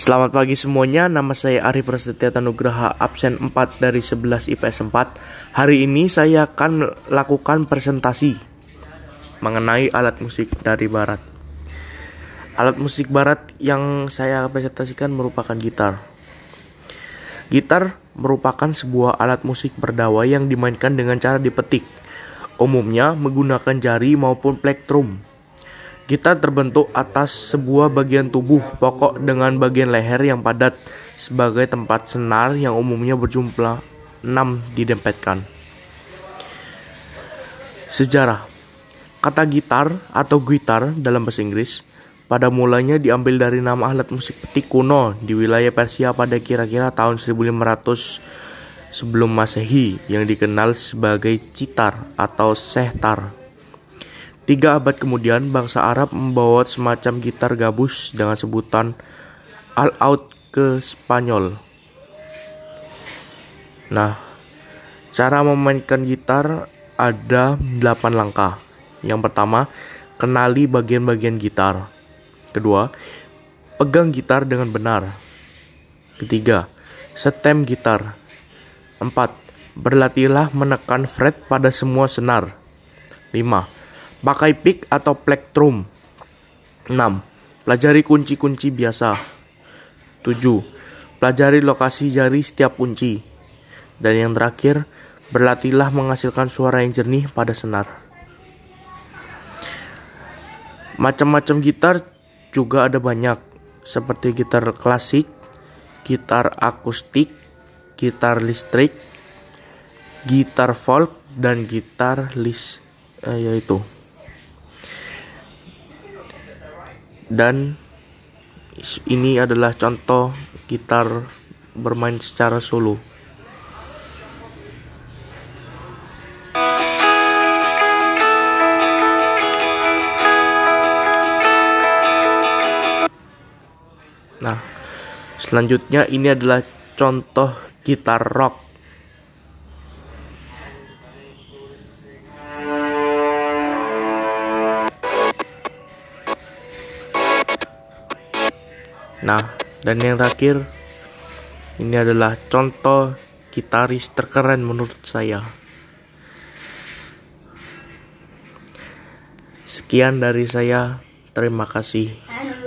Selamat pagi semuanya, nama saya Ari Prasetya Tanugraha, absen 4 dari 11 IPS 4. Hari ini saya akan lakukan presentasi mengenai alat musik dari barat. Alat musik barat yang saya presentasikan merupakan gitar. Gitar merupakan sebuah alat musik berdawai yang dimainkan dengan cara dipetik, umumnya menggunakan jari maupun plektrum. Gitar terbentuk atas sebuah bagian tubuh pokok dengan bagian leher yang padat sebagai tempat senar yang umumnya berjumlah 6 didempetkan. Sejarah Kata gitar atau gitar dalam bahasa Inggris pada mulanya diambil dari nama alat musik petik kuno di wilayah Persia pada kira-kira tahun 1500 sebelum Masehi yang dikenal sebagai citar atau sehtar. Tiga abad kemudian, bangsa Arab membawa semacam gitar gabus dengan sebutan al-out ke Spanyol. Nah, cara memainkan gitar ada delapan langkah. Yang pertama, kenali bagian-bagian gitar. Kedua, pegang gitar dengan benar. Ketiga, setem gitar. Empat, berlatihlah menekan fret pada semua senar. Lima, Pakai pick atau plektrum. 6. Pelajari kunci-kunci biasa. 7. Pelajari lokasi jari setiap kunci. Dan yang terakhir, berlatihlah menghasilkan suara yang jernih pada senar. Macam-macam gitar juga ada banyak, seperti gitar klasik, gitar akustik, gitar listrik, gitar folk, dan gitar list eh, yaitu dan ini adalah contoh gitar bermain secara solo. Nah, selanjutnya ini adalah contoh gitar rock. Nah, dan yang terakhir ini adalah contoh gitaris terkeren menurut saya. Sekian dari saya. Terima kasih.